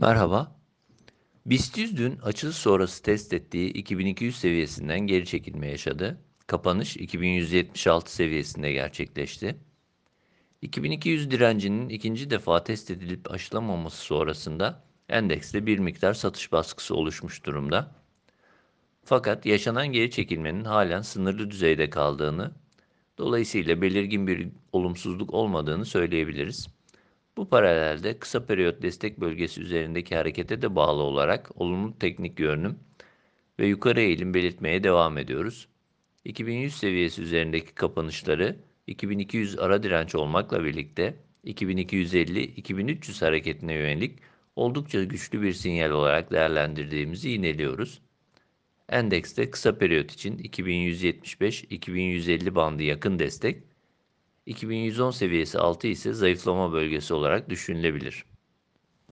Merhaba. BIST 100 dün açılış sonrası test ettiği 2200 seviyesinden geri çekilme yaşadı. Kapanış 2176 seviyesinde gerçekleşti. 2200 direncinin ikinci defa test edilip aşılamaması sonrasında endekste bir miktar satış baskısı oluşmuş durumda. Fakat yaşanan geri çekilmenin halen sınırlı düzeyde kaldığını, dolayısıyla belirgin bir olumsuzluk olmadığını söyleyebiliriz. Bu paralelde kısa periyot destek bölgesi üzerindeki harekete de bağlı olarak olumlu teknik görünüm ve yukarı eğilim belirtmeye devam ediyoruz. 2100 seviyesi üzerindeki kapanışları 2200 ara direnç olmakla birlikte 2250-2300 hareketine yönelik oldukça güçlü bir sinyal olarak değerlendirdiğimizi yineliyoruz. Endekste kısa periyot için 2175-2150 bandı yakın destek, 2110 seviyesi altı ise zayıflama bölgesi olarak düşünülebilir.